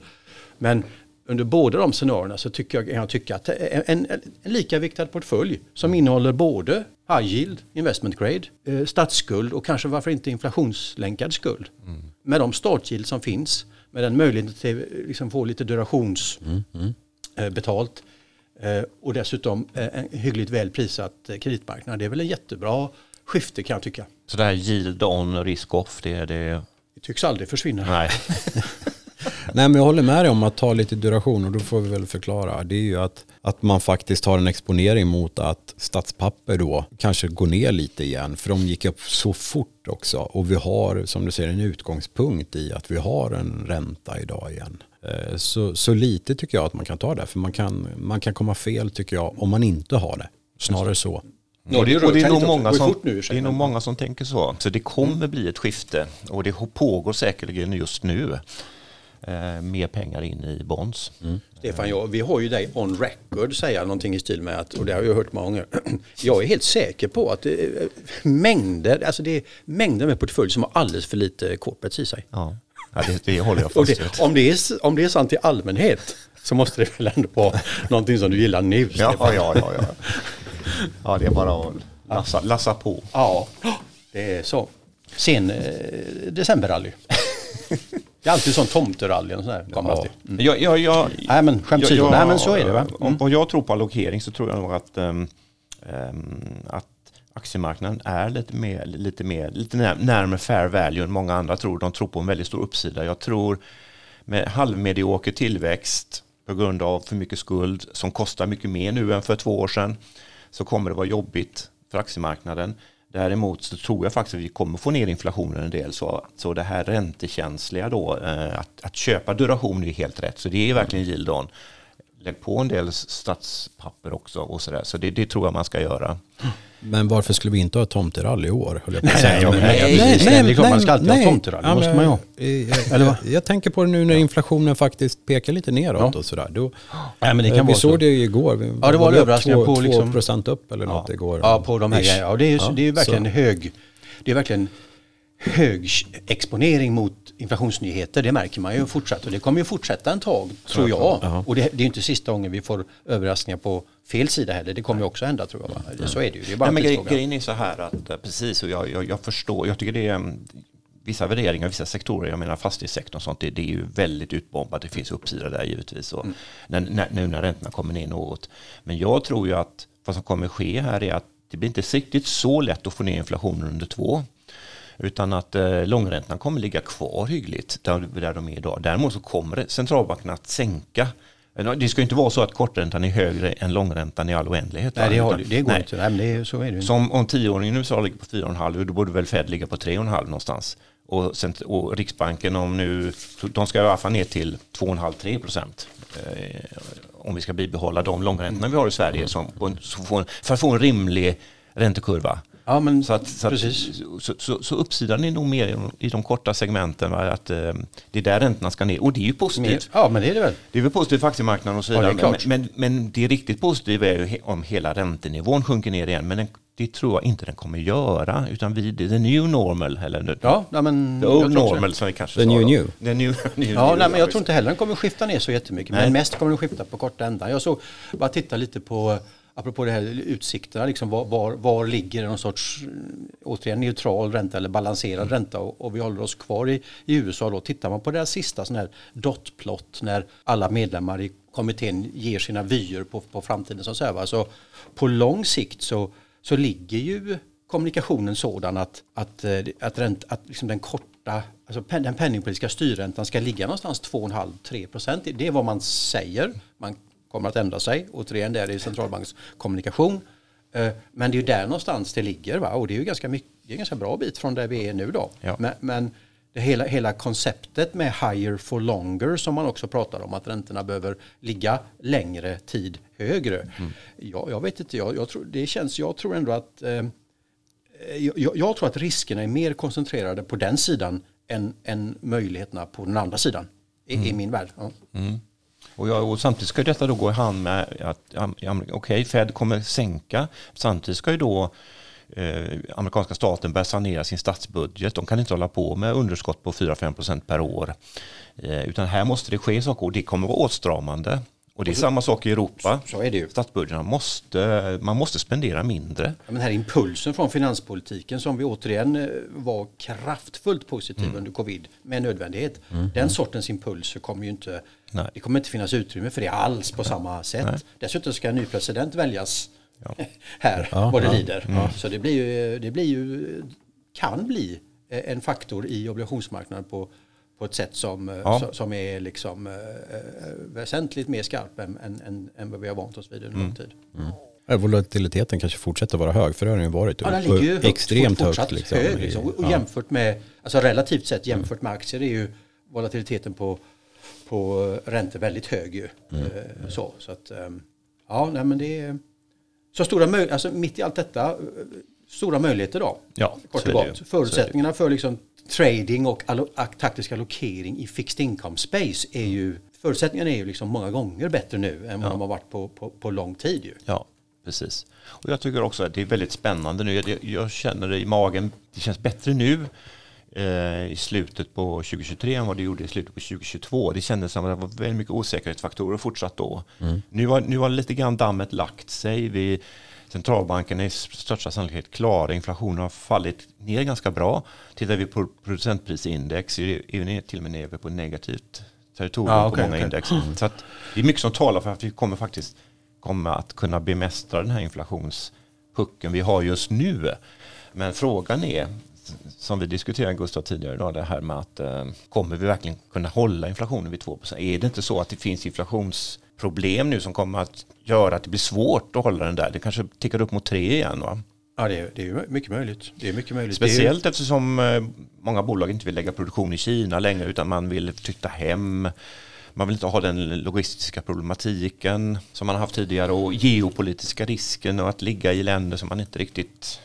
Men under båda de scenarierna så tycker jag, jag tycker att en, en, en likaviktad portfölj som innehåller både high yield, investment grade, eh, statsskuld och kanske varför inte inflationslänkad skuld. Mm. Med de startyield som finns, med den möjligheten att liksom få lite durations mm, mm. Eh, betalt eh, och dessutom eh, en hyggligt väl prissatt kreditmarknad. Det är väl en jättebra skifte kan jag tycka. Så det här yield on risk off, det är det? Det tycks aldrig försvinna. Nej. [LAUGHS] Nej men jag håller med dig om att ta lite duration och då får vi väl förklara. Det är ju att, att man faktiskt har en exponering mot att statspapper då kanske går ner lite igen. För de gick upp så fort också. Och vi har som du säger en utgångspunkt i att vi har en ränta idag igen. Eh, så, så lite tycker jag att man kan ta det. För man kan, man kan komma fel tycker jag om man inte har det. Snarare så. Ja, det, är, och det är, nog många, som, nu, det är nog många som tänker så. Så det kommer mm. bli ett skifte och det pågår säkerligen just nu. Eh, mer pengar in i bonds. Mm. Stefan, jag, vi har ju dig on record säga någonting i stil med att, och det har jag hört många gånger, [CLEARS THROAT] jag är helt säker på att det är mängder, alltså det är mängder med portfölj som har alldeles för lite corporates i sig. Ja. Ja, det, det håller jag fast det, om, det är, om det är sant i allmänhet så måste det väl ändå vara någonting som du gillar nu? Ja, ja, ja, ja. Ja, det är bara att lassa, lassa på. Ja, det är så. Sen eh, decemberrally. Det är alltid sån tomterally och sådär. Ja. Mm. Jag, jag, jag, Nej men skämt åsido, nej men så är det va? Mm. Om jag tror på allokering så tror jag nog att, um, um, att aktiemarknaden är lite mer, lite mer, lite närmare fair value än många andra tror. De tror på en väldigt stor uppsida. Jag tror med halvmedioker tillväxt på grund av för mycket skuld som kostar mycket mer nu än för två år sedan så kommer det vara jobbigt för aktiemarknaden. Däremot så tror jag faktiskt att vi kommer få ner inflationen en del. Så, så det här räntekänsliga då, eh, att, att köpa duration är helt rätt. Så det är verkligen yield on. Lägg på en del statspapper också och så där. Så det, det tror jag man ska göra. Men varför skulle vi inte ha tomterally i år? Jag nej, nej, nej, nej, nej, nej, det är klart man ska alltid nej, ha tomterally. Ja, måste man ju ha. Jag, jag, jag, tänker på det nu när inflationen faktiskt pekar lite neråt ja. och sådär. Då, ja, men det kan vi såg det igår. Vi ja, det var överraskande på liksom... 2% upp eller något ja. igår. Ja, på de här grejerna. Ja, det är ju, det är ju verkligen så. hög. Det är verkligen hög exponering mot inflationsnyheter. Det märker man ju fortsatt och det kommer ju fortsätta en tag tror jag. Och det, det är inte sista gången vi får överraskningar på fel sida heller. Det kommer ju också hända tror jag. Så är det ju. Det är bara Nej, men en grej, grejen är så här att eh, precis och jag, jag, jag förstår. Jag tycker det är mm, vissa värderingar, vissa sektorer, jag menar fastighetssektorn och sånt, det, det är ju väldigt utbombat. Det finns uppsida där givetvis. Och när, när, nu när räntorna kommer ner något. Men jag tror ju att vad som kommer ske här är att det blir inte riktigt så lätt att få ner inflationen under två. Utan att eh, långräntorna kommer ligga kvar hyggligt där, där de är idag. Däremot så kommer centralbankerna att sänka. Det ska ju inte vara så att korträntan är högre än långräntan i all oändlighet. Nej, det, har, det går nej. inte. Nej, men det är, så är det. Som om tioåringen i USA ligger på 4,5 då borde väl Fed ligga på 3,5 någonstans. Och, sen, och Riksbanken om nu, de ska i alla fall ner till 2,5-3 procent. Eh, om vi ska bibehålla de långräntorna vi har i Sverige som, en, för att få en rimlig räntekurva. Ja, men Så, att, så, att, precis. så, så, så uppsidan är nog mer i de korta segmenten. Va? Att, eh, det är där räntorna ska ner. Och det är ju positivt. Ja, men det är det väl. Det är väl positivt för aktiemarknaden och så Ja, det vidare. är klart. men, men, men det riktigt positiva är ju om hela räntenivån sjunker ner igen. Men den, det tror jag inte den kommer göra. Utan vi, det är the new normal. Eller nu, Ja, nej, men the jag old normal det. som vi kanske The sa new då. new. The new, [LAUGHS] new Ja, new, nej, men jag tror inte heller den kommer skifta ner så jättemycket. Nej. Men mest kommer den skifta på korta ändan. Jag såg, bara titta lite på, apropå det här utsikterna, liksom var, var, var ligger någon sorts, mm, återigen neutral ränta eller balanserad ränta och, och vi håller oss kvar i, i USA då. Tittar man på det här sista sån här dotplot när alla medlemmar i kommittén ger sina vyer på, på framtiden så va. Så på lång sikt så, så ligger ju kommunikationen sådan att, att, eh, att, ränt, att liksom den korta, alltså pen, den penningpolitiska styrräntan ska ligga någonstans 2,5-3 procent. Det- Det är vad man säger. Man kommer att ändra sig. Återigen, det är centralbankskommunikation. Eh, Men det är ju där någonstans det ligger. Va? Och det är ju ganska, mycket, det är en ganska bra bit från där vi är nu då. Ja. Men, men det hela, hela konceptet med higher for longer som man också pratar om, att räntorna behöver ligga längre tid högre. Ja, jag vet inte, jag, jag, tror, det känns, jag tror ändå att eh, jag, jag- jag tror att riskerna är mer koncentrerade på den sidan än, än möjligheterna på den andra sidan. I, i min värld. Ja. Och, jag, och samtidigt ska detta då gå i hand med att okej, okay, Fed kommer sänka. Samtidigt ska ju då eh, amerikanska staten börja sanera sin statsbudget. De kan inte hålla på med underskott på 4-5 procent per år. Eh, utan här måste det ske saker och det kommer vara åtstramande. Och det är samma sak i Europa. Så är det ju. Statsbudgeterna måste, man måste spendera mindre. Ja, men Den här impulsen från finanspolitiken som vi återigen eh, var kraftfullt positiva Mm. under covid med nödvändighet. Den sortens impulser kommer ju inte, Nej. det kommer inte finnas utrymme för det alls på samma sätt. Nej. Dessutom ska en ny president väljas Ja. [LAUGHS] här Ja, vad det lider. Så det blir ju, det blir ju, kan bli eh, en faktor i obligationsmarknaden på, på ett sätt som, eh, Ja. so- som är liksom, eh, väsentligt mer skarp än, än, än, än vad vi har vant oss vid under Mm. lång tid. Ja, Volatiliteten kanske fortsätter vara hög, för det har den ju varit. Ja, den Och ligger ju högt, extremt högt. Liksom, hög. Liksom. Och ja. jämfört med, alltså relativt sett jämfört med aktier är ju volatiliteten på, på räntor väldigt hög ju. Mm. Så, så att, ehm, ja, nej men det är så stora möjligheter, alltså mitt i allt detta, stora möjligheter då. Ja, Kort så och gott. Förutsättningarna för liksom trading och taktisk allokering i fixed income space är ju, förutsättningarna är ju liksom många gånger bättre nu än vad de har varit på, på, på lång tid ju. Ja, precis. Och jag tycker också att det är väldigt spännande nu. Jag, jag känner det i magen. Det känns bättre nu eh, i slutet på 2023 än vad det gjorde i slutet på 2022. Det kändes som att det var väldigt mycket osäkerhetsfaktorer fortsatt då. Nu, har, nu har lite grann dammet lagt sig. Vi, centralbanken är i största sannolikhet klara. Inflationen har fallit ner ganska bra. Tittar vi på producentprisindex är vi till och med nere på negativt territorium Ja, på okej, många okej. index. Så att det är mycket som talar för att vi kommer faktiskt komma att kunna bemästra den här inflationspucken vi har just nu. Men frågan är, som vi diskuterade Gustav tidigare idag, det här med att eh, kommer vi verkligen kunna hålla inflationen vid 2% Är det inte så att det finns inflationsproblem nu som kommer att göra att det blir svårt att hålla den där? Det kanske tickar upp mot 3 igen va? Ja, det är, det är mycket möjligt. Det är mycket möjligt. Är ju- Speciellt eftersom eh, många bolag inte vill lägga produktion i Kina längre utan man vill flytta hem. Man vill inte ha den logistiska problematiken som man har haft tidigare och geopolitiska risken och att ligga i länder som man inte riktigt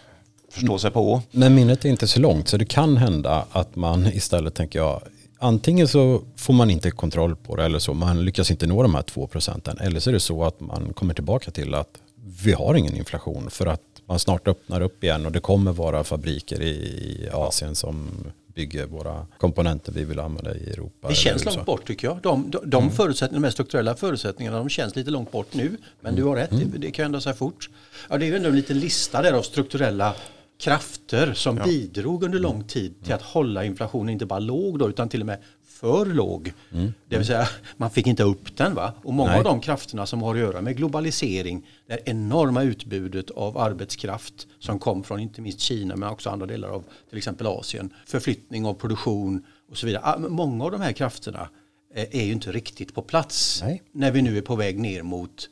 förstår sig på. Men minnet är inte så långt så det kan hända att man istället tänker jag antingen så får man inte kontroll på det eller så man lyckas inte nå de här två procenten eller så är det så att man kommer tillbaka till att vi har ingen inflation för att man snart öppnar upp igen och det kommer vara fabriker i Asien som bygger våra komponenter vi vill använda i Europa. Det känns långt bort tycker jag. De, de, de, mm. förutsättningarna, de strukturella förutsättningarna de känns lite långt bort nu. Men mm. du har rätt, mm. det, det kan ändra sig fort. Ja, det är ju ändå en liten lista där av strukturella krafter som ja. bidrog under lång tid till att hålla inflationen inte bara låg då, utan till och med för låg. Mm. Det vill säga man fick inte upp den. Va? Och många Nej. av de krafterna som har att göra med globalisering, det enorma utbudet av arbetskraft som kom från inte minst Kina men också andra delar av till exempel Asien, förflyttning av produktion och så vidare. Ah, många av de här krafterna eh, är ju inte riktigt på plats Nej. när vi nu är på väg ner mot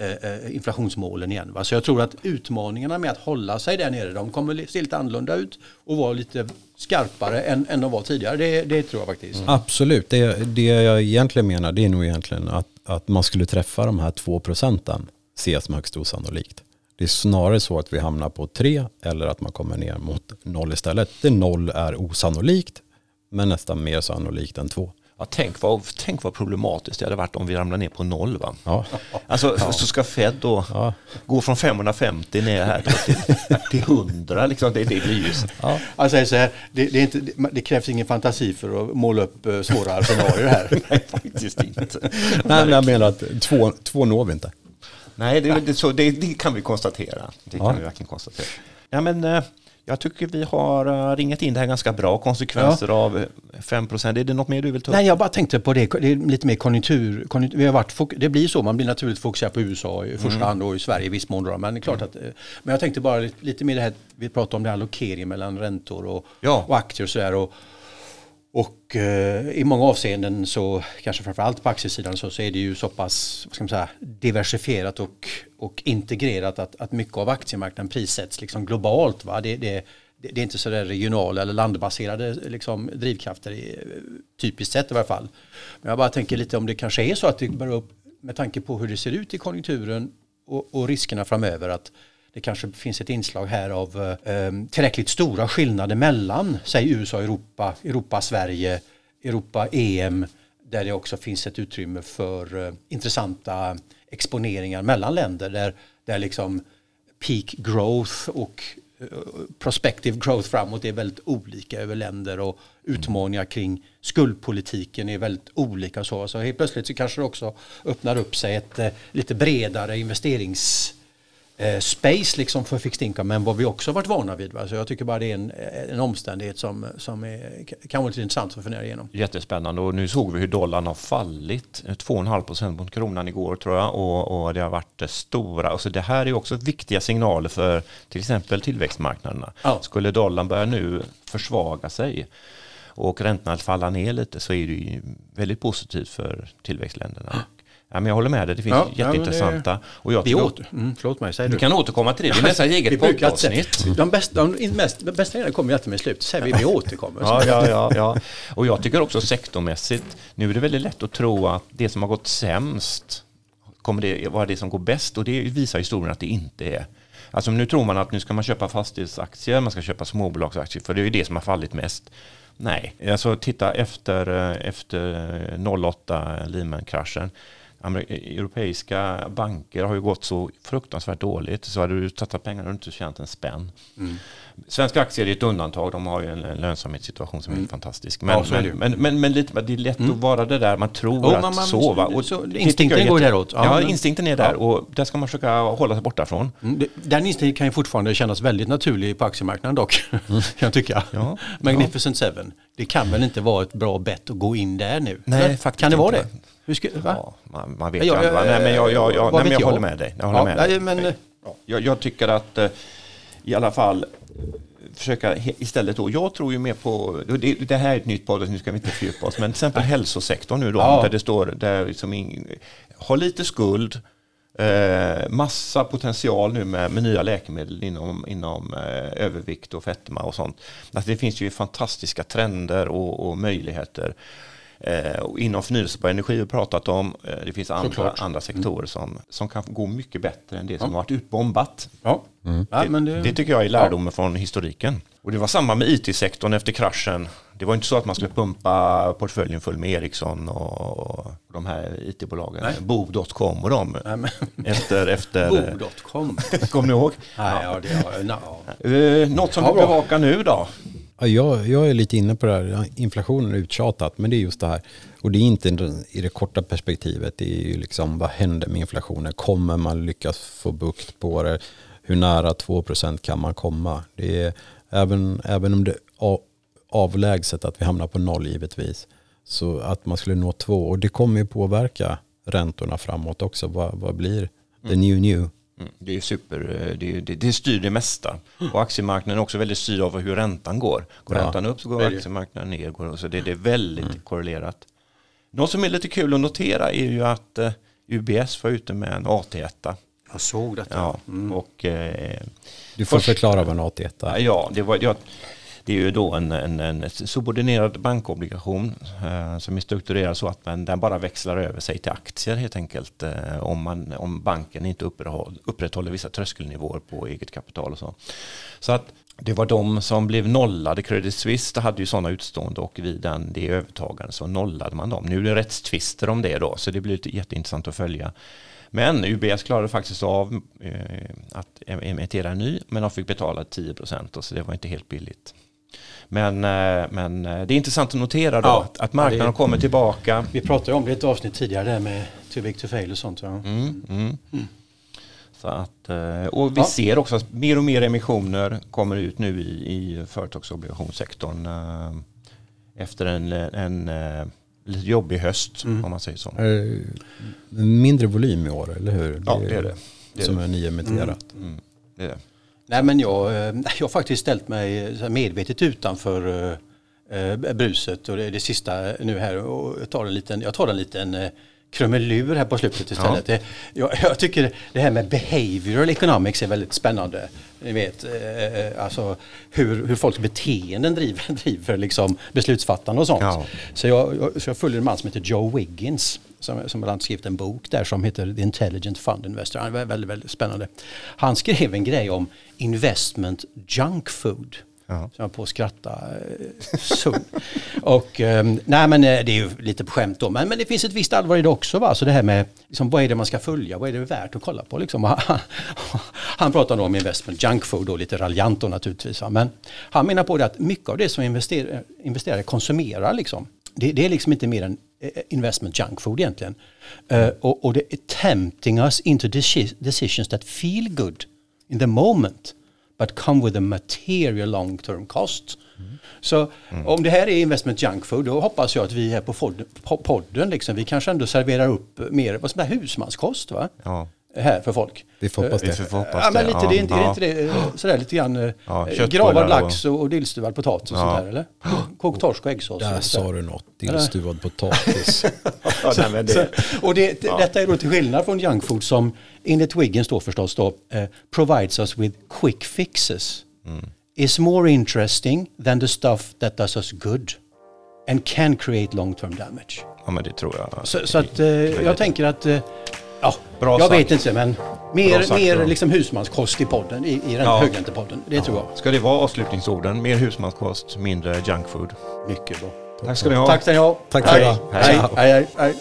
Eh, eh, inflationsmålen igen. Va? Så jag tror att utmaningarna med att hålla sig där nere, de kommer se lite annorlunda ut och vara lite skarpare än, än de var tidigare. Det, det tror jag faktiskt. Mm. Absolut, det, det jag egentligen menar det är nog egentligen att, att man skulle träffa de här två procenten ses som högst osannolikt. Det är snarare så att vi hamnar på tre eller att man kommer ner mot noll istället. Det noll är osannolikt men nästan mer sannolikt än två. Ja, tänk, vad, tänk vad problematiskt det hade varit om vi ramlar ner på noll. Va? Ja. Alltså, ja. Så ska Fed då ja. gå från 550 ner här till, till 100. Liksom. Det, det blir ju så. Ja. Alltså, så här, det, det, inte, det, krävs ingen fantasi för att måla upp uh, svåra scenarier här. [LAUGHS] Nej, faktiskt inte. Nej, men jag menar att två, två når vi inte. Nej, det, det, så, det, det kan vi konstatera. Det kan vi verkligen konstatera. Ja, men, uh, jag tycker vi har uh, ringat in det här ganska bra, konsekvenser ja. av 5% Är det något mer du vill ta upp? Nej, jag bara tänkte på det, det är lite mer konjunktur. konjunktur vi har varit, det blir så, man blir naturligt fokuserad på USA i första mm. hand och i Sverige i viss mån. Då, men, klart mm. att, eh, men jag tänkte bara lite, lite mer det här, vi pratade om det här allokeringen mellan räntor och, ja. och aktier och sådär. Och, och eh, i många avseenden så, kanske framförallt på aktiesidan så, så är det ju så pass vad ska man säga, diversifierat och, och integrerat att, att mycket av aktiemarknaden prissätts liksom globalt. Va? Det, det, det är inte så där regionala eller landbaserade liksom, drivkrafter i, typiskt sett i varje fall. Men jag bara tänker lite om det kanske är så att det börjar upp med tanke på hur det ser ut i konjunkturen och, och riskerna framöver att det kanske finns ett inslag här av eh, eh tillräckligt stora skillnader mellan, säg USA, Europa, Europa, Sverige, Europa, EM, där det också finns ett utrymme för eh, intressanta exponeringar mellan länder där, där liksom peak growth och eh, prospective growth framåt är väldigt olika över länder och utmaningar kring skuldpolitiken är väldigt olika. Så, så helt plötsligt så kanske det också öppnar upp sig ett eh, lite bredare investerings eh, space liksom för fixed income men vad vi också varit vana vid. Va? Så jag tycker bara det är en, en omständighet som, som är, kan vara lite intressant att fundera igenom. Jättespännande och nu såg vi hur dollarn har fallit 2,5 procent mot kronan igår tror jag och, och det har varit stora. Alltså det här är också viktiga signaler för till exempel tillväxtmarknaderna. Ja. Skulle dollarn börja nu försvaga sig och räntorna falla ner lite så är det ju väldigt positivt för tillväxtländerna. Ja, men jag håller med dig, det finns ja, jätteintressanta. Ja, och jag vi åter, mm, förlåt mig, säger du. Du kan återkomma till det, det är nästan eget poddavsnitt. De bästa, de mest, bästa grejerna kommer ju alltid med slut, säger vi, vi återkommer. ja, ja, ja, ja. Och jag tycker också sektormässigt, nu är det väldigt lätt att tro att det som har gått sämst kommer det vara det som går bäst och det visar historien att det inte är. Alltså nu tror man att nu ska man köpa fastighetsaktier, man ska köpa småbolagsaktier för det är ju det som har fallit mest. Nej, alltså titta efter, eh, efter 08 Lehman-kraschen europeiska banker har ju gått så fruktansvärt dåligt. Så hade du satsat pengar och inte tjänat en spänn. Mm. Svenska aktier är ett undantag. De har ju en, lönsamhetssituation som är mm. fantastisk. Men, ja, men, men, men, men, lite, det är lätt mm. att vara det där. Man tror oh, att man, man, så. Va? Och så instinkten går däråt. Ja, ja, instinkten är där. Ja. Och där ska man försöka hålla sig borta från. Mm. Den instinkten kan ju fortfarande kännas väldigt naturlig på aktiemarknaden dock. Mm. [LAUGHS] kan jag tycka. Ja. Magnificent Seven. Det kan väl inte vara ett bra bett att gå in där nu? Nej, faktiskt Kan det vara det? Hur ska, ja, man, man, vet ju aldrig. Nej, men jag, jag, jag, nej, men jag, håller med dig. Jag, håller ja, med dig. Men, jag, jag, tycker att eh, i alla fall försöka istället då, jag tror ju mer på, det, det här är ett nytt podd, nu ska vi inte fördjupa oss, men till exempel hälsosektorn nu då, ja. där det står, där liksom in, ha lite skuld, eh, massa potential nu med, med nya läkemedel inom, inom eh, övervikt och fetma och sånt. Alltså det finns ju fantastiska trender och, och möjligheter. Eh, inom förnyelsebar energi har vi pratat om. Eh, det finns andra, andra sektorer mm. som, som kan gå mycket bättre än det som ja. har varit utbombat. Ja. Mm. Det, det, det, tycker jag är lärdomen ja. från historiken. Och det var samma med it-sektorn efter kraschen. Det var inte så att man skulle pumpa portföljen full med Ericsson och de här IT-bolagen. Bo.com och dem. Nej, men, Efter, efter Bo.com. kommer ni ihåg? Nej, ja, det, ja, no. Eh, något som Ja, du bra. bevakar nu då? Ja, jag, jag är lite inne på det här. Inflationen är uttjatat, men det är just det här. Och det är inte i det korta perspektivet. Det är ju liksom vad händer med inflationen? Kommer man lyckas få bukt på det? Hur nära 2% kan man komma? Det är, även, även om det är avlägset att vi hamnar på noll givetvis. Så att man skulle nå två. Och det kommer ju påverka räntorna framåt också. Vad, vad blir the new new? Mm, Det är super, eh, det, det, det styr det mesta. Och aktiemarknaden är också väldigt styrd av hur räntan går. Går Ja, räntan upp så går aktiemarknaden ner. Går, så det, det är väldigt korrelerat. Något som är lite kul att notera är ju att eh, UBS var ute med en AT1. Jag såg detta. Ja, och, eh, Du får Först- förklara vad en AT1 är. ja, det, var, ja, det är ju då en, en, en subordinerad bankobligation eh, som är strukturerad så att man, den bara växlar över sig till aktier helt enkelt eh, om, man, om banken inte upprätthåller, upprätthåller vissa tröskelnivåer på eget kapital och så. Så att det var de som blev nollade. Credit Suisse det hade ju sådana utstående och vid den, det övertagandet så nollade man dem. Nu är det rättstvister om det då så det blir jätteintressant att följa. Men UBS klarade faktiskt av eh, att emittera en ny men de fick betala 10 procent så det var inte helt billigt. Men, eh, men eh, det är intressant att notera då Ja, att, att marknaden ja, det- kommer tillbaka. Vi pratade om det i ett avsnitt tidigare där med too big to fail och sånt. Ja. Mm, mm. Så att, eh, och vi Ja. ser också att mer och mer emissioner kommer ut nu i, i företagsobligationssektorn efter en, en lite jobbig höst Mm. om man säger så. Mindre volym i år, eller hur? Ja, det är det. det, är som det. är nyemitterat. Mm, det, är det. Nej men jag, eh, jag har faktiskt ställt mig medvetet utanför eh, eh, bruset och det är det sista nu här och jag tar en liten, jag tar en liten krumelur här på slutet istället. Det, jag, jag tycker det här med behavioral economics är väldigt spännande. Ni vet, eh, alltså hur, hur folks beteenden driver, [LAUGHS] driver liksom beslutsfattande och sånt. Ja. Så, jag, jag, så jag följer en man som heter Joe Wiggins som, som bland annat skrivit en bok där som heter The Intelligent Fund Investor. Han är väldigt, väldigt spännande. Han skrev en grej om investment junk food. Ja. Som jag på att skratta. Eh, och um, nej men eh, det är ju lite på skämt då. Men, men det finns ett visst allvar i det också. Va? Så det här med liksom, vad är det man ska följa? Vad är det värt att kolla på? Liksom? Han, [LAUGHS] han pratar då om investment junk food då, lite raljant då naturligtvis. Va? Men han menar på det att mycket av det som investerare, investerare konsumerar liksom, det, det är liksom inte mer än eh, investment junk food egentligen. Uh, och, och det är tempting us into decisions that feel good in the moment but come with a material long term cost. Så om det här är investment junk food då hoppas jag att vi här på podden, på podden liksom, vi kanske ändå serverar upp mer vad som är husmanskost va? Ja. Här för folk. Vi får hoppas Vi det. får hoppas Ja men lite, det är inte, är Ja. inte det eh, sådär lite grann eh, Ja, gravad lax och, och dillstuvad potatis och Ja. sånt där eller? [GASPS] Kokt torsk och äggsås. Där sa du något. Dillstuvad potatis. [LAUGHS] Ja, det, Så, och det, detta är då till skillnad från junk food som enligt Wiggins då förstås då eh, provides us with quick fixes. Is more interesting than the stuff that does us good and can create long term damage. ja, men det tror jag. Så, så att eh, jag tänker att eh, Ja, Bra jag sagt. vet inte men mer, sagt, mer liksom husmanskost i podden, i, i den Ja. högräntepodden. Det tror jag. Ska det vara avslutningsorden? Mer husmanskost, mindre junkfood. Mycket bra. Tack ska ni ha. Tack ska ni ha. Tack ska hej. ni ha. Hej, Ciao. hej, hej, hej.